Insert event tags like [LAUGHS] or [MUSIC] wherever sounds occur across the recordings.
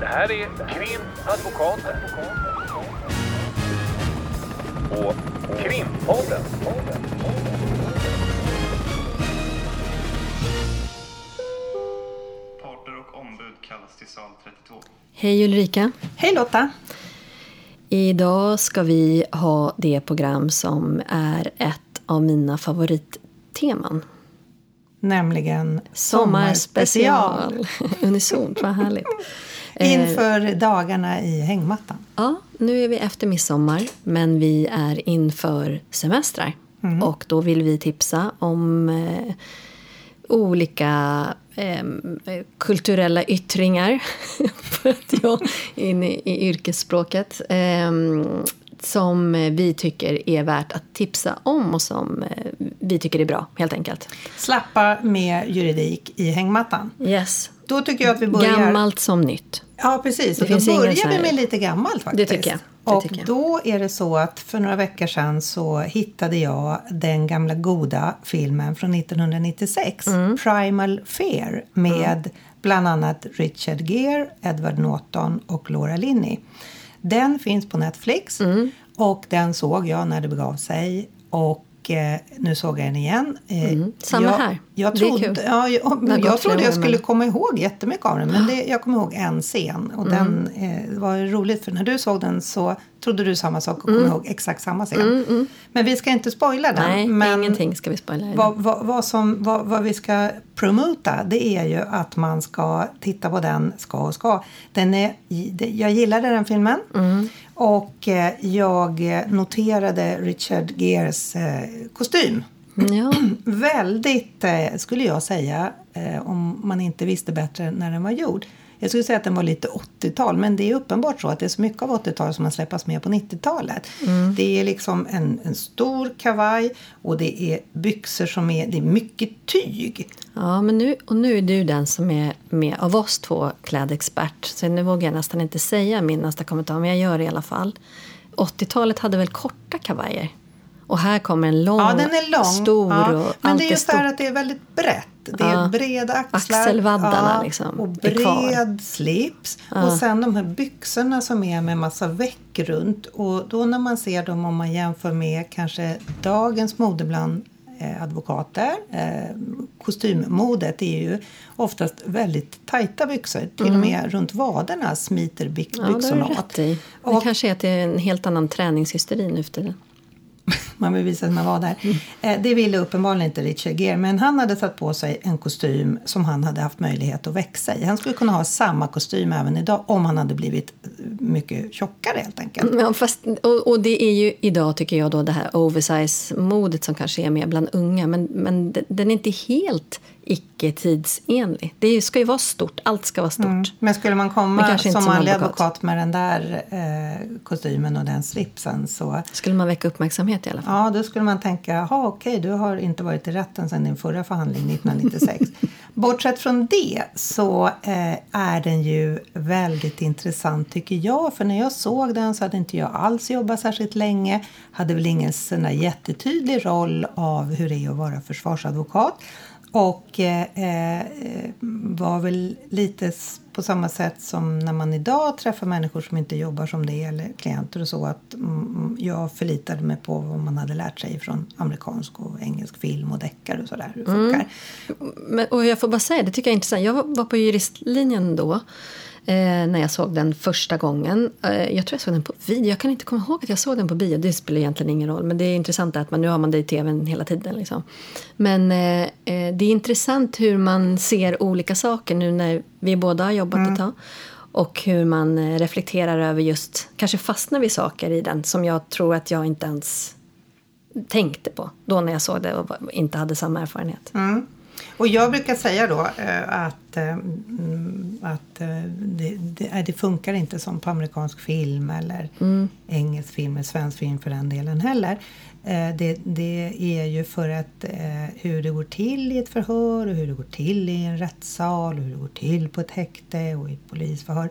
Det här är Krimadvokaten. Och Krimpodden. Parter och ombud kallas till sal 32. Hej Ulrika. Hej Lotta! Idag ska vi ha det program som är ett av mina favoritteman. Nämligen Sommarspecial. [LAUGHS] Unisont, vad härligt. Eh, Inför dagarna i hängmattan. Ja, nu är vi efter midsommar, men vi är inför semestrar. Och då vill vi tipsa om eh, olika eh, kulturella yttringar, [LAUGHS] för att jag in i, i yrkesspråket, eh, som vi tycker är värt att tipsa om och som eh, vi tycker är bra, helt enkelt. Slappa med juridik i hängmattan. Yes. Då tycker jag att vi börjar... Gammalt som nytt. Ja, precis. Det Och då börjar vi med lite gammalt faktiskt. Det tycker jag. Det och tycker jag. då är det så att för några veckor sedan så hittade jag den gamla goda filmen från 1996, Mm. Primal Fear, med bland annat Richard Gere, Edward Norton och Laura Linney. Den finns på Netflix Mm. och den såg jag när det begav sig. Och eh, nu såg jag den igen. Eh, Mm. Samma jag, här. Jag Det är trodde, kul. ja, jag, jag, gått trodde jag skulle komma ihåg jättemycket av den. Men det, jag kommer ihåg en scen. Och den eh, var roligt för när du såg den så trodde du samma sak och kom ihåg exakt samma scen. Men vi ska inte spoila den. Nej, men ingenting ska vi spoila. vad, vad, vad, som, vad, vad vi ska promota det är ju att man ska titta på den ska och ska. Den är, jag gillade den filmen och eh, jag noterade Richard Geres eh, kostym. Ja. [CLEARS THROAT] Väldigt, eh, skulle jag säga, om man inte visste bättre när den var gjord. Jag skulle säga att den var lite 80-tal, men det är uppenbart så att det är så mycket av 80-talet som har släppats med på 90-talet. Det är liksom en, en stor kavaj och det är byxor som är, det är mycket tyg. Ja, men nu, och nu är du den som är med av oss två klädexpert. Så nu vågar jag nästan inte säga min nästa kommentar, men jag gör det i alla fall. 80-talet hade väl korta kavajer? Och här kommer en lång, Ja, den är lång. stor ja. och Men allt det är just det här att det är väldigt brett. Det är Ja. breda axlar. Axelvaddarna liksom Och bred slips. Och sen de här byxorna som är med massa väck runt. Och då när man ser dem om man jämför med kanske dagens mode bland eh, advokater. Eh, kostymmodet är ju oftast väldigt tajta byxor. Till och med runt vaderna smiter Mm. Ja, det byxorna du åt. Det Och- kanske är att det är en helt annan träningshysteri nu för tiden. Man vill visa att man var där. Mm. Eh, det ville uppenbarligen inte Richard Gere. Men han hade satt på sig en kostym som han hade haft möjlighet att växa i. Han skulle kunna ha samma kostym även idag om han hade blivit eh, mycket tjockare helt enkelt. Ja, fast, och, och det är ju idag tycker jag då det här oversize-modet som kanske är mer bland unga. Men, men den är inte helt icke-tidsenlig. Det är ju- ska ju vara stort. Allt ska vara stort. Men skulle man komma som manlig advokat. advokat. med den där eh, kostymen och den slipsen så Skulle man väcka uppmärksamhet i alla fall. Ja, då skulle man tänka, jaha okej, du har inte varit i rätten sedan din förra förhandling 1996. [LAUGHS] Bortsett från det så eh, är den ju väldigt intressant tycker jag. För när jag såg den så hade inte jag alls jobbat särskilt länge. Hade väl ingen sån där jättetydlig roll av hur det är att vara försvarsadvokat. Och eh, eh, var väl lite på samma sätt som när man idag träffar människor som inte jobbar som det eller klienter och så att mm, jag förlitade mig på vad man hade lärt sig från amerikansk och engelsk film och deckare och sådär. Hur. Men, och jag får bara säga, det tycker jag är intressant. Jag var på juristlinjen då. Eh, när jag såg den första gången. Eh, jag tror jag såg den på video. Jag kan inte komma ihåg att jag såg den på bio. Det spelar egentligen ingen roll. Men det är intressant att man, nu har man det i tvn hela tiden. Liksom. Men eh, det är intressant hur man ser olika saker nu när vi båda har jobbat ett tag. Och hur man reflekterar över just, kanske fastnar vid saker i den som jag tror att jag inte ens tänkte på då när jag såg det och inte hade samma erfarenhet. Mm. Och jag brukar säga då eh, att, eh, mm, att eh, det, det, det funkar inte som på amerikansk film eller engelsk film eller svensk film för den delen heller. Det, det är ju för att hur det går till i ett förhör och hur det går till i en rättssal och hur det går till på ett häkte och i ett polisförhör.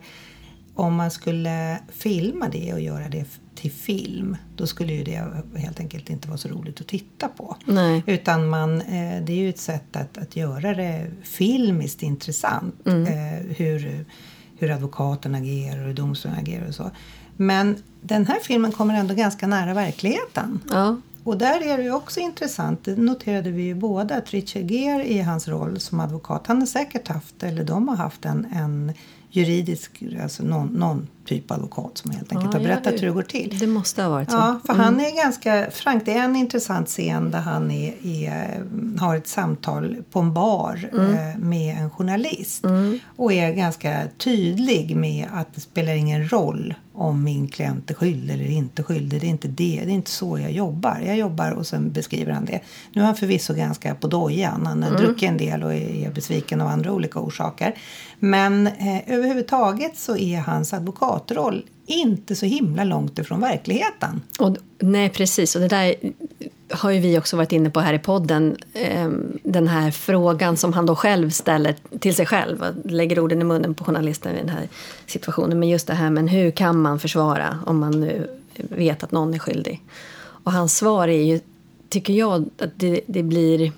Om man skulle filma det och göra det till film då skulle ju det helt enkelt inte vara så roligt att titta på. Nej. Utan man, eh, det är ju ett sätt att, att göra det filmiskt intressant. Mm. Eh, hur, hur advokaten agerar och hur domstolen agerar och så. Men den här filmen kommer ändå ganska nära verkligheten. Ja. Och där är det ju också intressant, det noterade vi ju båda, att Richard Gere i hans roll som advokat, han har säkert haft, eller de har haft en, en juridisk, alltså någon, någon typ advokat som helt enkelt Ja, har berättat ja, hur det går till. Det måste ha varit så. Ja, för han är ganska frank. Det är en intressant scen där han är, är, har ett samtal på en bar eh, med en journalist. Och är ganska tydlig med att det spelar ingen roll om min klient är skyldig eller inte skyldig. Det är inte det. Det är inte så jag jobbar. Jag jobbar och sen beskriver han det. Nu är han förvisso ganska på dojan. Han har druckit en del och är besviken av andra olika orsaker. Men eh, överhuvudtaget så är hans advokatroll inte så himla långt ifrån verkligheten. Och, nej, precis. Och det där har ju vi också varit inne på här i podden. Ehm, den här frågan som han då själv ställer till sig själv och lägger orden i munnen på journalisten i den här situationen. Men just det här, men hur kan man försvara om man nu vet att någon är skyldig? Och hans svar är ju, tycker jag, att det, det blir...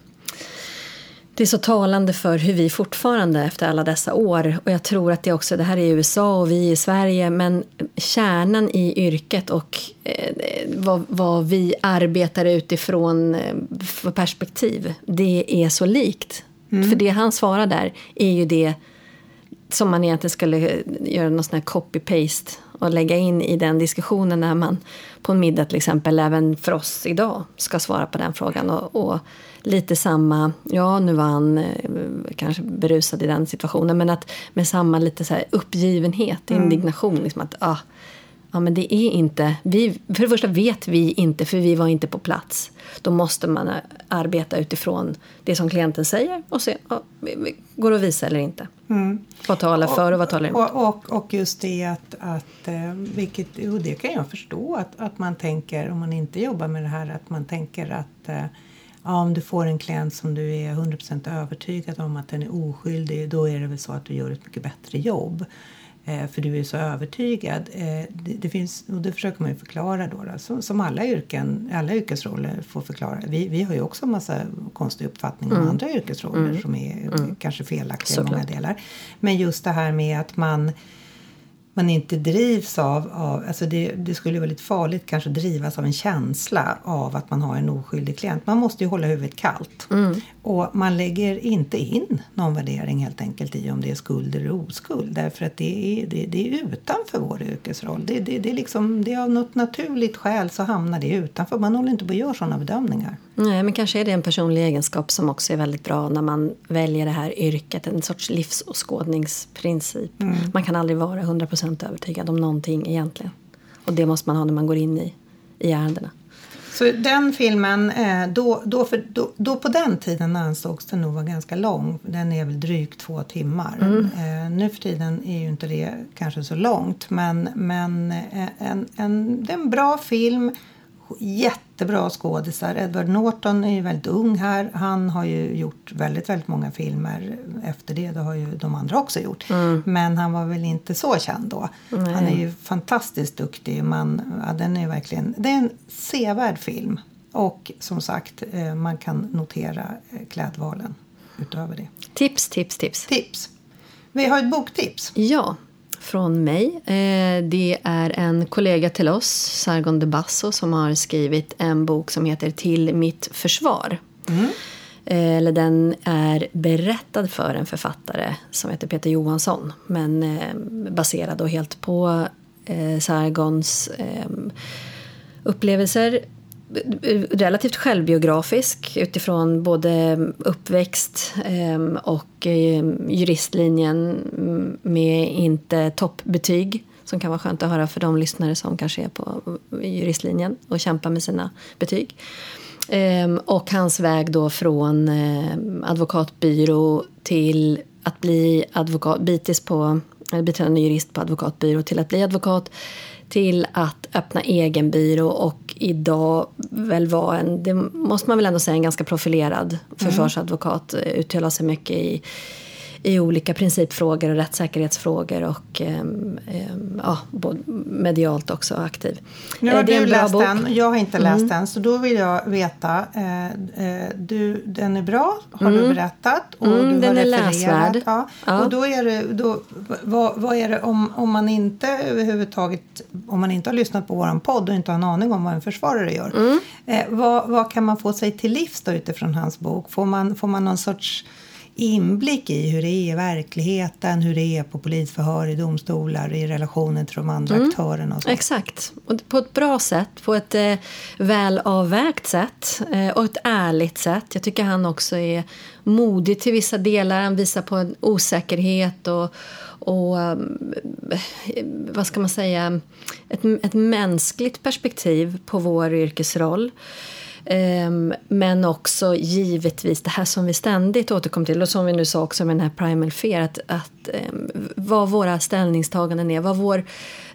Det är så talande för hur vi fortfarande efter alla dessa år och jag tror att det också, det här är i USA och vi i Sverige men kärnan i yrket och eh, vad, vad vi arbetar utifrån eh, för perspektiv det är så likt. För det han svarar där är ju det som man egentligen skulle göra någon sån här copy-paste och lägga in i den diskussionen när man på en middag till exempel, även för oss idag, ska svara på den frågan. Och, och lite samma, ja nu var han eh, kanske berusad i den situationen, men att med samma lite så här uppgivenhet, indignation, liksom att ah, Ja, men det är inte... Vi, för det första vet vi inte, för vi var inte på plats. Då måste man arbeta utifrån det som klienten säger och se, ja, går det att visa eller inte? Mm. Vad talar för och vad talar emot? Och, och, och just det att, att vilket, och det kan jag förstå, att, att man tänker, om man inte jobbar med det här, att man tänker att ja, om du får en klient som du är 100% övertygad om att den är oskyldig, då är det väl så att du gör ett mycket bättre jobb för du är så övertygad. Det, det, finns, och det försöker man ju förklara då, då som, som, alla yrken, alla yrkesroller får förklara. Vi, vi har ju också en massa konstiga uppfattningar om mm. andra yrkesroller mm. som är mm. kanske felaktiga i många delar. Men just det här med att man man inte drivs av, av alltså det, det skulle vara lite farligt kanske att drivas av en känsla av att man har en oskyldig klient. Man måste ju hålla huvudet kallt. Mm. Och man lägger inte in någon värdering helt enkelt i om det är skuld eller oskuld. Därför att det är, det, det är utanför vår yrkesroll. Det, det, det, är liksom, det är av något naturligt skäl så hamnar det utanför. Man håller inte på att göra sådana bedömningar. Nej, men kanske är det en personlig egenskap som också är väldigt bra när man väljer det här yrket. En sorts livsåskådningsprincip. Mm. Man kan aldrig vara 100% övertygad om någonting egentligen. Och det måste man ha när man går in i, i ärendena. Så den filmen, då, då, för, då, då på den tiden ansågs den nog vara ganska lång. Den är väl drygt två timmar. Mm. nu för tiden är ju inte det kanske så långt. Men, men en, en, det är en bra film jättebra skådisar. Edward Norton är ju väldigt ung här. Han har ju gjort väldigt, väldigt många filmer efter det. Det har ju de andra också gjort. Mm. Men han var väl inte så känd då. Mm. Han är ju fantastiskt duktig. Man, ja, den är verkligen, det är en sevärd film. Och som sagt, eh, man kan notera eh, klädvalen utöver det. Tips, tips, tips. Tips. Vi har ett boktips. Ja, från mig. Eh, det är en kollega till oss, Sargon de Basso, som har skrivit en bok som heter Till mitt försvar. Mm. Eller den är berättad för en författare som heter Peter Johansson men eh, baserad då helt på eh, Sargons upplevelser relativt självbiografisk utifrån både uppväxt ehm, och ehm, juristlinjen med inte toppbetyg som kan vara skönt att höra för de lyssnare som kanske är på juristlinjen och kämpar med sina betyg. Ehm, och hans väg då från eh, advokatbyrå till att bli advokat, bitis på, eh, biträdande jurist på advokatbyrå till att bli advokat till att öppna egen byrå och idag väl vara en, det måste man väl ändå säga, en ganska profilerad försvarsadvokat. Mm. Uttalar sig mycket i, i olika principfrågor och rättssäkerhetsfrågor och eh, eh, ja, både medialt också aktiv. Nu Eh, har det är du läst bok. Mm. den, jag har inte läst den. Så då vill jag veta, eh, eh, du, den är bra, har du berättat. Och Mm, du har den är refererat. läsvärd. Ja. Ja. Och då är det, då, vad, vad är det om, om man inte överhuvudtaget, om man inte har lyssnat på våran podd och inte har en aning om vad en försvarare gör. Mm. Vad, vad kan man få sig till livs då utifrån hans bok? Får man, får man någon sorts inblick i hur det är i verkligheten, hur det är på polisförhör, i domstolar, i relationen till de andra Mm. aktörerna och så. Exakt. Och på ett bra sätt, på ett eh, väl avvägt sätt eh, och ett ärligt sätt. Jag tycker han också är modig till vissa delar. Han visar på en osäkerhet och, och um, vad ska man säga, ett, ett mänskligt perspektiv på vår yrkesroll. Ehm, men också givetvis det här som vi ständigt återkommer till och som vi nu sa också med den här primal fear att, att ehm, vad våra ställningstaganden är, vad vår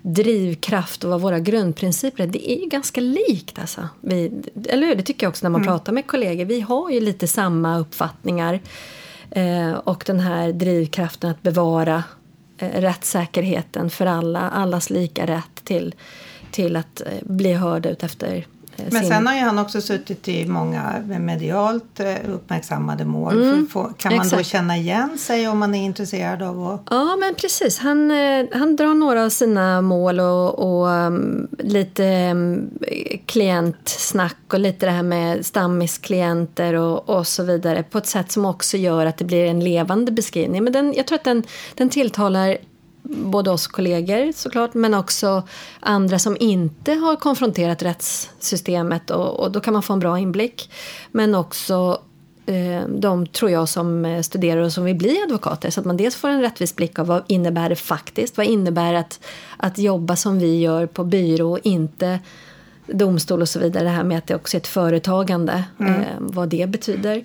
drivkraft och vad våra grundprinciper är. Det är ju ganska likt alltså. Vi, eller hur? Det tycker jag också när man pratar med kollegor. Vi har ju lite samma uppfattningar eh, och den här drivkraften att bevara eh, rättssäkerheten för alla, allas lika rätt till, till att eh, bli hörda ut efter eh, Men sin... sen har ju han också suttit i många medialt eh, uppmärksammade mål. Får- Kan man då exakt. känna igen sig om man är intresserad av att... Ja, men precis. Han, eh, han drar några av sina mål och, och um, lite um, klientsnack och lite det här med stammisklienter och, och så vidare på ett sätt som också gör att det blir en levande beskrivning. Men den, jag tror att den, den tilltalar både oss kollegor såklart men också andra som inte har konfronterat rättssystemet och, och då kan man få en bra inblick. Men också eh, de tror jag som eh, studerar och som vill bli advokater så att man dels får en rättvis blick av vad innebär det faktiskt, vad innebär att, att jobba som vi gör på byrå och inte domstol och så vidare, det här med att det också är ett företagande, eh, vad det betyder.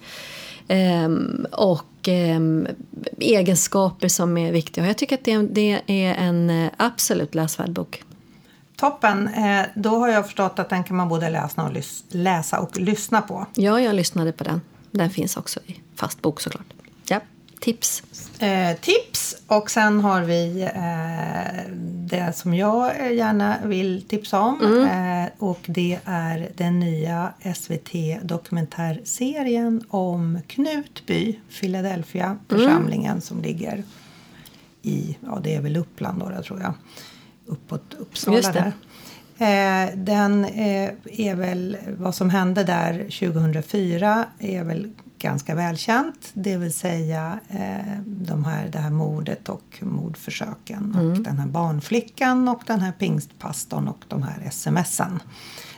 Ehm, och ehm, egenskaper som är viktiga. Och jag tycker att det, det är en eh, absolut läsvärd bok. Toppen! Eh, då har jag förstått att den kan man både läsa och, läsa och lyssna på. Ja, jag lyssnade på den. Den finns också i fast bok såklart. Tips. Eh, tips och sen har vi eh, det som jag gärna vill tipsa om. Eh, och det är den nya SVT-dokumentärserien om Knutby, Philadelphia, församlingen som ligger i, ja det är väl Uppland då, tror jag. Uppåt Uppsala där. Eh, den eh, är väl, vad som hände där 2004 är väl ganska välkänt. Det vill säga eh, de här, det här mordet och mordförsöken. Och den här barnflickan och den här pingstpastorn och de här smsen.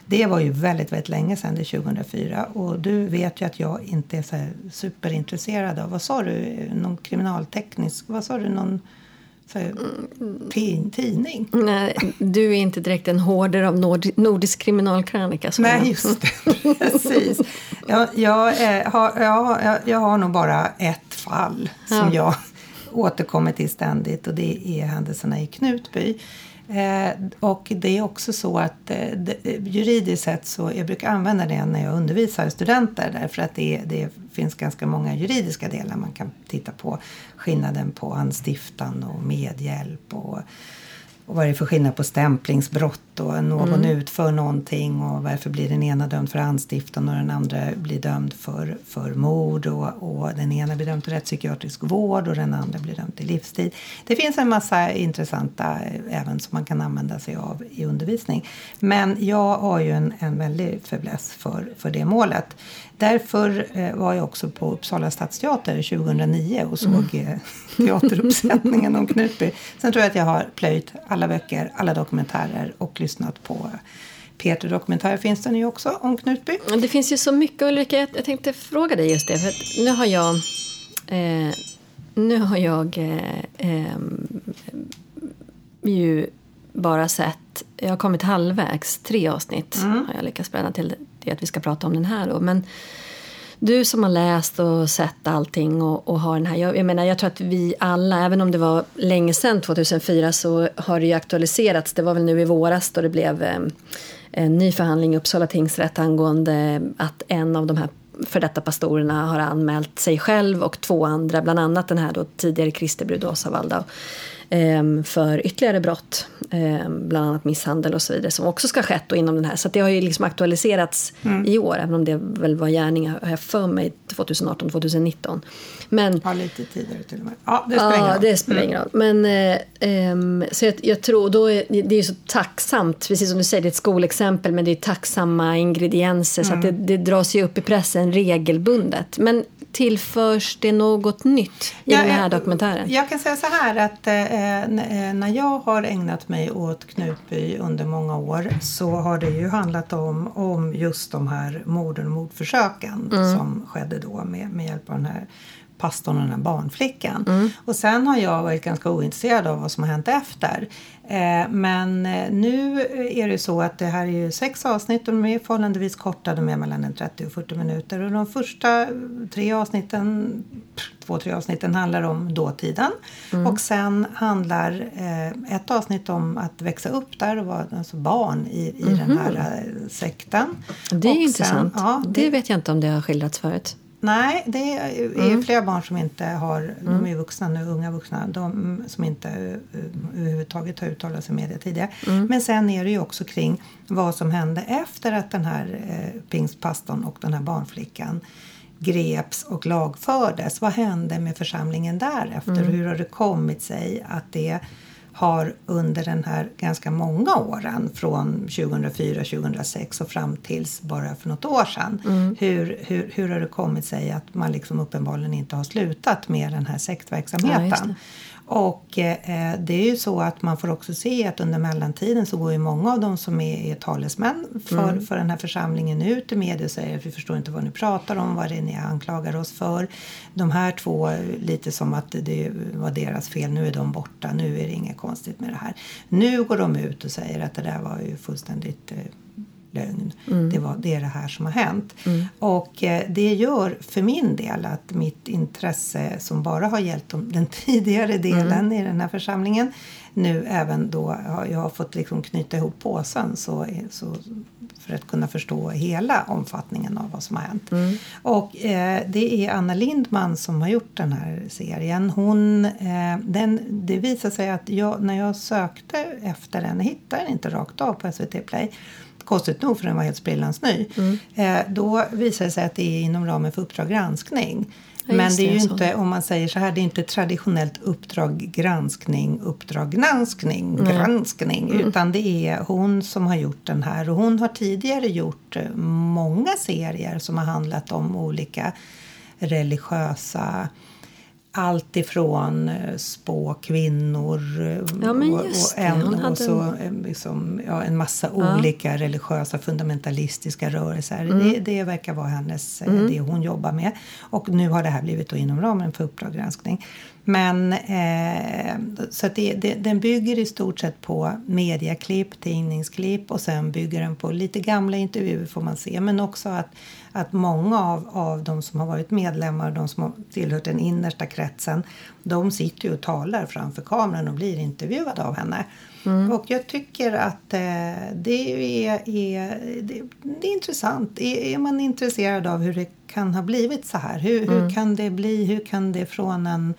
Det var ju väldigt, väldigt länge sedan, det är 2004. Och du vet ju att jag inte är så superintresserad av, vad sa du, någon kriminalteknisk, vad sa du, någon tidning? Nej, Du är inte direkt en hårdare av nord, nordisk kriminalkrönika. Nej, just det. [LAUGHS] Precis. Jag, jag, eh, har, jag, jag, jag har nog bara ett fall som Ja. jag [LAUGHS] återkommer till ständigt och det är händelserna i Knutby. Eh, och det är också så att eh, det, juridiskt sett så jag brukar använda det när jag undervisar studenter därför att det, det finns ganska många juridiska delar man kan titta på. Skillnaden på anstiftan och medhjälp och och vad är det för skillnad på stämplingsbrott och någon utför någonting och varför blir den ena dömd för anstiftan och den andra blir dömd för, för mord och, och den ena blir dömd till rättspsykiatrisk vård och den andra blir dömd till livstid. Det finns en massa intressanta eh, även som man kan använda sig av i undervisning. Men jag har ju en, en väldig fäbless för, för det målet. Därför eh, var jag också på Uppsala stadsteater 2009 och såg eh, teateruppsättningen om Knutby. Sen tror jag att jag har plöjt alla böcker, alla dokumentärer och lyssnat på Peter Dokumentär finns det nu också om Knutby. Det finns ju så mycket Ulrika, jag, tänkte fråga dig just det. För nu har jag, eh, nu har jag eh, ehm, ju bara sett, jag har kommit halvvägs, tre avsnitt har jag lyckats bränna till det att vi ska prata om den här då. Men du som har läst och sett allting och, och har den här, jag, jag menar jag tror att vi alla, även om det var länge sedan 2004 så har det ju aktualiserats, det var väl nu i våras då det blev eh, en ny förhandling i Uppsala tingsrätt angående att en av de här för detta pastorerna har anmält sig själv och två andra, bland annat den här då tidigare Kristerbrud Åsa Waldau för ytterligare brott, eh, bland annat misshandel och så vidare, som också ska ha skett inom den här. Så det har ju liksom aktualiserats Mm. i år, även om det väl var gärningar, har jag för mig, 2018-2019. Men Ja, lite tidigare till och med. Ja, det spelar Ja, det spelar ingen roll. Men, eh, ehm, så jag, jag tror, då är, det är ju så tacksamt, precis som du säger, det är ett skolexempel, men det är tacksamma ingredienser, så att det, det dras ju upp i pressen regelbundet. Men tillförs det något nytt i Ja, den här dokumentären? Jag kan säga så här att eh, n- eh, när jag har ägnat mig åt Knutby under många år så har det ju handlat om, om just de här morden och mordförsöken som skedde då med, med hjälp av den här pastorn och den här barnflickan. Och sen har jag varit ganska ointresserad av vad som har hänt efter. Eh, men eh, nu är det så att det här är ju sex avsnitt och de är förhållandevis korta, de är mellan en 30 och 40 minuter. Och de första tre avsnitten, två, tre avsnitten handlar om dåtiden. Och sen handlar eh, ett avsnitt om att växa upp där och vara alltså barn i, i den här eh, sekten. Det är Och intressant. Sen, ja, det... vet jag inte om det har skildrats förut. Nej, det är flera barn som inte har, de är vuxna nu, unga vuxna, de som inte uh, överhuvudtaget har uttalat sig i media tidigare. Men sen är det ju också kring vad som hände efter att den här uh, pingstpastorn och den här barnflickan greps och lagfördes. Vad hände med församlingen därefter? Mm. Hur har det kommit sig att det har under den här ganska många åren från 2004-2006 och fram tills bara för något år sedan. Mm. Hur, hur, hur har det kommit sig att man liksom uppenbarligen inte har slutat med den här sektverksamheten? Ja, och eh, det är ju så att man får också se att under mellantiden så går ju många av dem som är, är talesmän för, mm. för den här församlingen ut i media och säger att vi förstår inte vad ni pratar om, vad det är ni anklagar oss för. De här två, lite som att det var deras fel, nu är de borta, nu är det inget konstigt med det här. Nu går de ut och säger att det där var ju fullständigt eh, lögn. Mm. Det, var, det är det här som har hänt. Mm. Och eh, det gör för min del att mitt intresse som bara har gällt om den [LAUGHS] tidigare delen mm. i den här församlingen nu även då har jag har fått liksom knyta ihop påsen så, så för att kunna förstå hela omfattningen av vad som har hänt. Och eh, det är Anna Lindman som har gjort den här serien. Hon, eh, den, det visar sig att jag, när jag sökte efter den, hittade den inte rakt av på SVT Play konstigt nog för den var helt sprillans ny. Mm. Eh, då visar det sig att det är inom ramen för Uppdrag granskning. Ja, Men det är ju så. inte, om man säger så här, det är inte traditionellt Uppdrag granskning, Uppdrag granskning, mm. granskning. Mm. Utan det är hon som har gjort den här. Och hon har tidigare gjort många serier som har handlat om olika religiösa allt ifrån spå kvinnor ja, och, och, en, och så, liksom, ja, en massa ja. olika religiösa fundamentalistiska rörelser. Mm. Det, det verkar vara hennes, mm. det hon jobbar med. Och nu har det här blivit då inom ramen för Uppdrag granskning. Men eh, så det, det, den bygger i stort sett på mediaklipp, tidningsklipp och sen bygger den på lite gamla intervjuer får man se. Men också att, att många av, av de som har varit medlemmar, de som har tillhört den innersta kretsen, de sitter ju och talar framför kameran och blir intervjuade av henne. Mm. Och jag tycker att eh, det, är, är, det, det, är intressant. Är, är, man intresserad av hur det kan ha blivit så här? Hur, mm. hur kan det bli? Hur kan det från en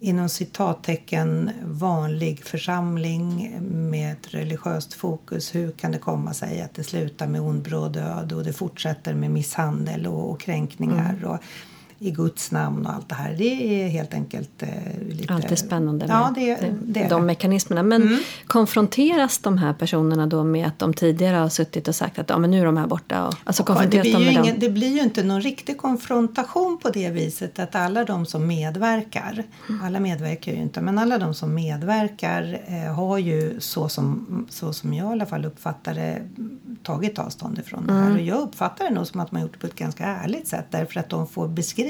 inom citattecken vanlig församling med ett religiöst fokus. Hur kan det komma sig att det slutar med ond bråd död och det fortsätter med misshandel och, och kränkningar mm. och i Guds namn och allt det här. Det är helt enkelt eh, lite... Alltid spännande med ja, det, det, det de mekanismerna. Men mm. konfronteras de här personerna då med att de tidigare har suttit och sagt att ja, men nu är de här borta? Och, alltså konfronteras ja, det, blir de med ingen, det blir ju inte någon riktig konfrontation på det viset att alla de som medverkar, mm. alla medverkar ju inte, men alla de som medverkar eh, har ju så som, så som jag i alla fall uppfattar det tagit avstånd ifrån det här. Mm. Och jag uppfattar det nog som att man gjort det på ett ganska ärligt sätt därför att de får beskriva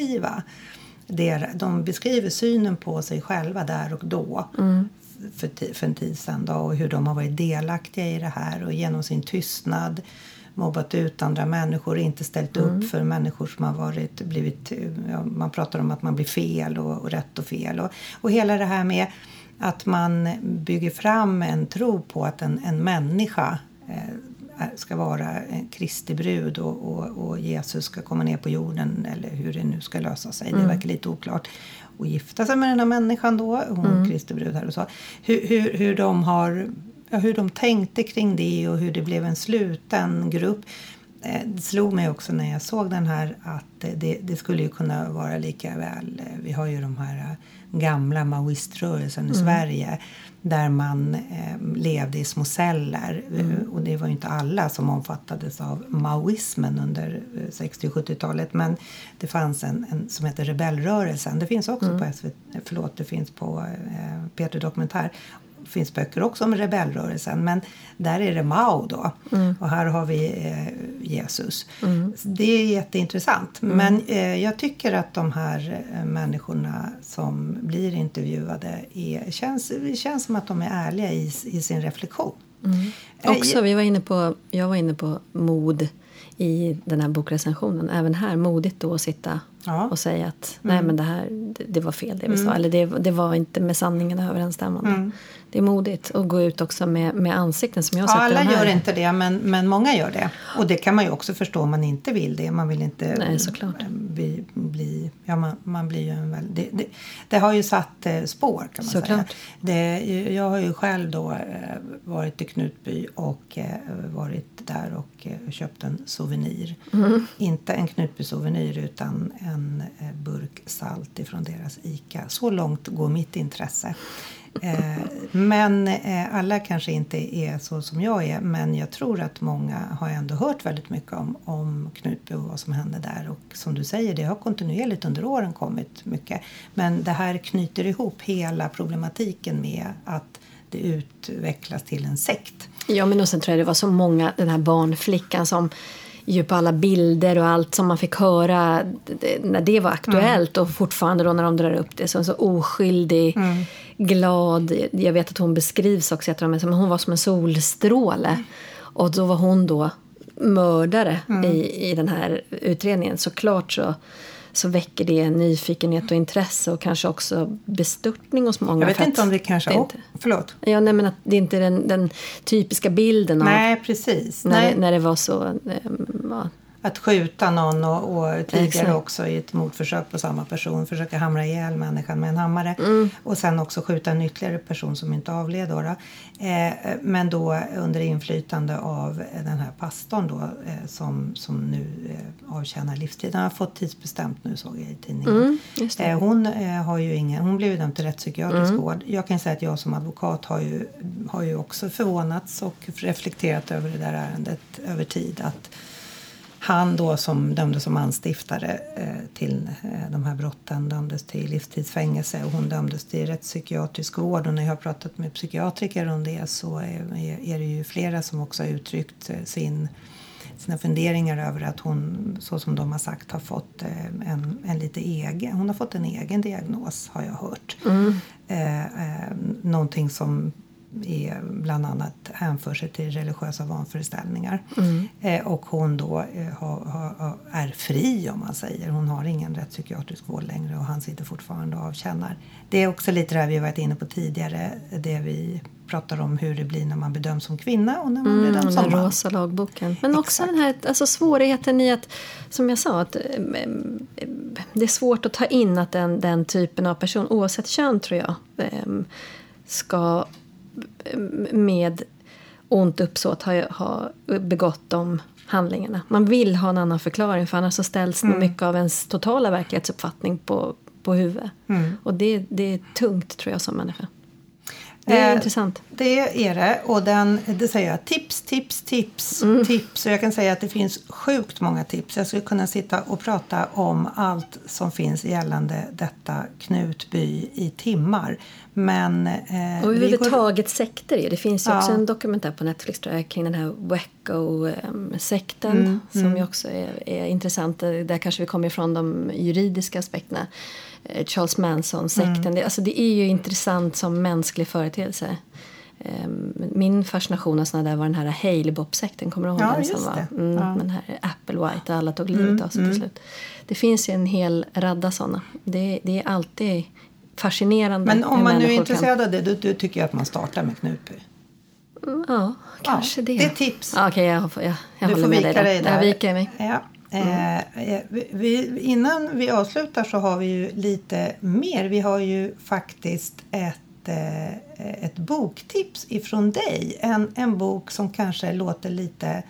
det, de beskriver synen på sig själva där och då mm. för, för en tid sedan då, och hur de har varit delaktiga i det här och genom sin tystnad mobbat ut andra människor, inte ställt Mm. upp för människor som har varit, blivit, man pratar om att man blir fel och, och rätt och fel och, och hela det här med att man bygger fram en tro på att en, en människa eh, ska vara en Kristi brud och, och, och Jesus ska komma ner på jorden eller hur det nu ska lösa sig. Det verkar lite oklart. Och gifta sig med den här människan då, hon Kristi brud här och så. Hur, hur, hur de har ja, hur de tänkte kring det och hur det blev en sluten grupp. Eh, Det slog mig också när jag såg den här att eh, det, det skulle ju kunna vara lika väl. eh, Vi har ju de här gamla maoiströrelsen i Sverige där man eh, levde i små celler. Eh, Och det var ju inte alla som omfattades av maoismen under eh, 60 och 70-talet. Men det fanns en, en som heter Rebellrörelsen. Det finns också på SVT, förlåt, det finns på eh, Peter Dokumentär finns böcker också om rebellrörelsen men där är det Mao då och här har vi eh, Jesus. Det är jätteintressant men eh, jag tycker att de här eh, människorna som blir intervjuade är, känns, det känns som att de är ärliga i, i sin reflektion. Eh, Också, vi var inne på, jag var inne på mod i den här bokrecensionen. Även här, modigt då att sitta Ja. och säga att nej men det här det, det var fel det vi sa. Eller det, det var inte med sanningen överensstämmande. Det är modigt att gå ut också med, med ansikten som jag har Ja, sett alla här. gör inte det, men, men många gör det. Och det kan man ju också förstå om man inte vill det. Man vill inte Nej, såklart. eh, Bli, bli, ja, man, man blir ju en väl, det, det, det har ju satt eh, spår kan man säga. Såklart. Det, jag har ju själv då eh, varit i Knutby och eh, varit där och köpt en souvenir. Mm. Inte en Knutby-souvenir utan en en eh, burk salt ifrån deras ICA. Så långt går mitt intresse. Eh, men eh, alla kanske inte är så som jag är. Men jag tror att många har ändå hört väldigt mycket om, om Knutby och vad som hände där. Och som du säger, det har kontinuerligt under åren kommit mycket. Men det här knyter ihop hela problematiken med att det utvecklas till en sekt. Ja, men och sen tror jag det var så många, den här barnflickan som ju på alla bilder och allt som man fick höra när det var aktuellt och fortfarande då när de drar upp det som så oskyldig, glad. Jag vet att hon beskrivs också, jag tror, men hon var som en solstråle. Och då var hon då mördare i, i den här utredningen. Såklart så, så väcker det nyfikenhet och intresse och kanske också bestörtning hos många. Jag vet inte om det kanske... det är oh, inte- förlåt. Ja, nej, men att det inte är den, den typiska bilden av Nej, precis. när, Nej. Det, när det var så... ehm, Ja, Att skjuta någon och, och tidigare Exakt. också i ett mordförsök på samma person. Försöka hamra ihjäl människan med en hammare. Mm. Och sen också skjuta en ytterligare person som inte avled. Då. Eh, men då under inflytande av den här pastorn då, eh, som, som nu eh, avtjänar livstid. Han har fått tidsbestämt nu såg jag i tidningen. Mm. Eh, hon, eh, har ju ingen, hon blev ju dömd till rättspsykiatrisk vård. Jag kan säga att jag som advokat har ju, har ju också förvånats och reflekterat över det där ärendet över tid. Att han då som dömdes som anstiftare eh, till eh, de här brotten dömdes till livstidsfängelse och hon dömdes till rättspsykiatrisk vård. Och när jag har pratat med psykiatriker om det så är, det ju flera som också har uttryckt eh, sin sina funderingar över att hon, så som de har sagt, har fått en, en lite egen, hon har fått en egen diagnos har jag hört. Eh, eh, någonting som är bland annat hänför sig till religiösa vanföreställningar. Eh, och hon då eh, har, har- är fri om man säger. Hon har ingen rättspsykiatrisk vård längre och han sitter fortfarande och avtjänar. Det är också lite det här vi varit inne på tidigare. Det vi pratar om hur det blir när man bedöms som kvinna och när man Mm, bedöms som den man. rosa lagboken. Men också Exakt. den här alltså svårigheten i att, som jag sa, att em, em, det är svårt att ta in att den, den typen av person, oavsett kön tror jag, em, ska med ont uppsåt ha, ha begått de handlingarna. Man vill ha en annan förklaring för annars så ställs mm. mycket av ens totala verklighetsuppfattning på, på huvudet. Och det, det är tungt tror jag som människa. Det är Eh, intressant. Det är det. Och den, det säger jag tips, tips, tips, Mm. tips. Och jag kan säga att det finns sjukt många tips. Jag skulle kunna sitta och prata om allt som finns gällande detta Knutby i timmar. Men eh, Och vi går... överhuvudtaget sekter ju. Det finns ju också Ja. en dokumentär på Netflix tror jag, kring den här Wacko-sekten Mm, som ju också är, är intressant. Där kanske vi kommer ifrån de juridiska aspekterna. Eh, Charles Manson-sekten. Mm. Det, alltså det är ju intressant som mänsklig företeelse. Eh, Min fascination av såna där var den här Halebop-sekten. Kommer du ihåg Ja, den? som var, mm, Ja. Mm, Den här Apple White där alla tog livet av sig till slut. Det finns ju en hel radda såna. Det, det är alltid fascinerande Men om man nu är människor kan- intresserad av det, då, då tycker jag att man startar med Knutby. Ja, kanske Ja, det. det är tips. Ja, Okej, jag, jag, jag Du håller får med vika dig dig där. där. Jag viker mig. Ja. Eh, vi- vi, innan vi avslutar så har vi ju lite mer. Vi har ju faktiskt ett, eh, ett boktips ifrån dig. En, en bok som kanske låter lite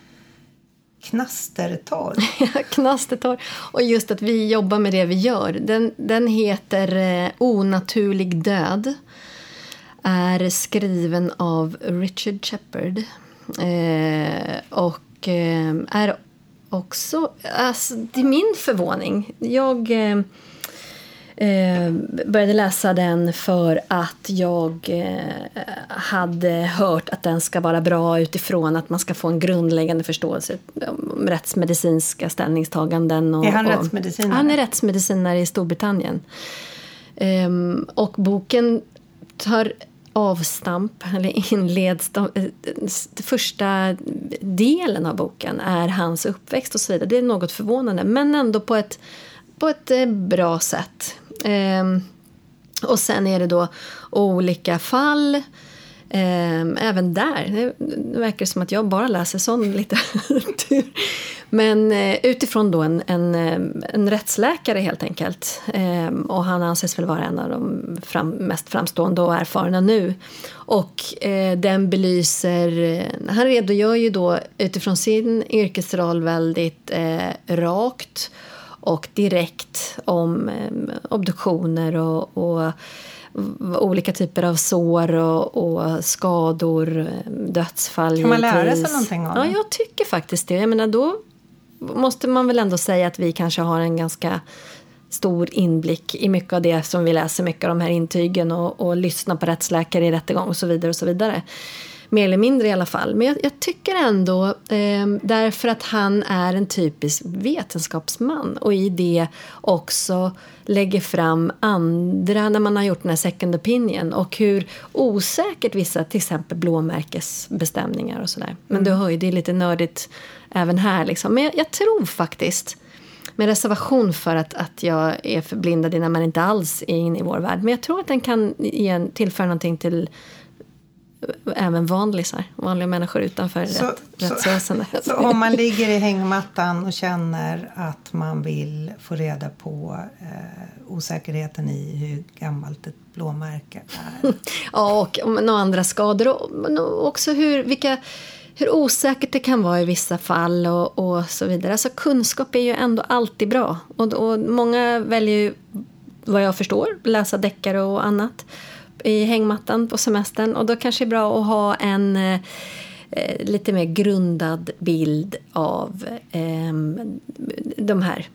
knastertorr. [LAUGHS] Knastertorr. Och just att vi jobbar med det vi gör. Den, den heter eh, Onaturlig död. Är skriven av Richard Shepard. Eh, och eh, är också, alltså, till min förvåning, jag eh, eh, eh, började läsa den för att jag eh, hade hört att den ska vara bra utifrån att man ska få en grundläggande förståelse om rättsmedicinska ställningstaganden. Och, Är han och, rättsmedicinare? Han är rättsmedicinare i Storbritannien. Ehm, och boken tar avstamp, eller inleds... De, eh, första delen av boken är hans uppväxt och så vidare. Det är något förvånande, men ändå på ett, på ett eh, bra sätt. Eh, och sen är det då olika fall. Eh, även där. Det, det verkar som att jag bara läser sån litteratur. Men eh, utifrån då en, en, eh, en rättsläkare helt enkelt. Ehm, och han anses väl vara en av de fram, mest framstående och erfarna nu. Och eh, den belyser... Eh, han redogör ju då utifrån sin yrkesroll väldigt eh, rakt och direkt om eh, obduktioner och, och olika typer av sår och, och skador, eh, dödsfall. Kan man lära sig någonting av Ja, det? jag tycker faktiskt det. Jag menar, då måste man väl ändå säga att vi kanske har en ganska stor inblick i mycket av det som vi läser mycket av de här intygen och, och lyssnar på rättsläkare i rättegång och så vidare och så vidare. Mer eller mindre i alla fall. Men jag, jag tycker ändå, eh, därför att han är en typisk vetenskapsman och i det också lägger fram andra när man har gjort den här second opinion och hur osäkert vissa till exempel blåmärkesbestämningar och sådär. Men du hör ju, det är lite nördigt även här liksom. Men jag, jag tror faktiskt med reservation för att, att jag är förblindad när man inte alls är inne i vår värld. Men jag tror att den kan ge tillföra någonting till även vanlisar, vanliga människor utanför Så- rätt, så- rättsväsendet. Så om man ligger i hängmattan och känner att man vill få reda på eh, osäkerheten i hur gammalt ett blåmärke är. [LAUGHS] Ja, och några andra skador och också hur, vilka, hur osäkert det kan vara i vissa fall och, och så vidare. Alltså kunskap är ju ändå alltid bra. Och, och många väljer ju, vad jag förstår, läsa deckare och annat i hängmattan på semestern. Och då kanske det är bra att ha en eh, eh lite mer grundad bild av eh, de här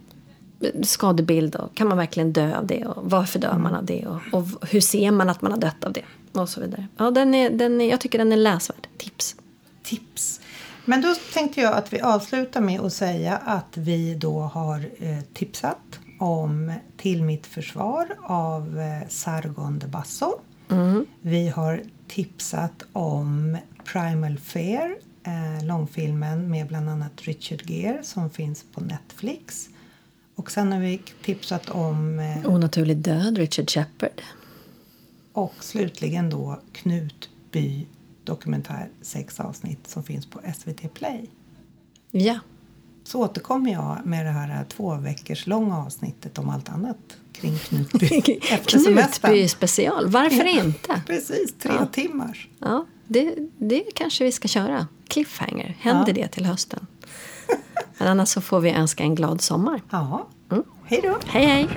eh, skadebild och kan man verkligen dö av det och varför dör man av det och, och hur ser man att man har dött av det och så vidare. Ja, den är, den är, jag tycker den är läsvärd. Tips. Tips. Men då tänkte jag att vi avslutar med att säga att vi då har eh, tipsat om Till mitt försvar av Sargon de Basso. Vi har tipsat om Primal Fear, eh, långfilmen med bland annat Richard Gere som finns på Netflix. Och sen har vi tipsat om eh, Onaturlig död, Richard Shepard. och slutligen då Knutby dokumentär sex avsnitt som finns på SVT Play. Ja, Så återkommer jag med det här två veckors långa avsnittet om allt annat kring Knutby [LAUGHS] efter semestern. Knutby special. Varför inte? Precis, tre Ja. timmar. Ja, det, det kanske vi ska köra. Cliffhanger. Händer Ja. det till hösten? Men annars så får vi önska en glad sommar. Ja, hej då. Hej, hej!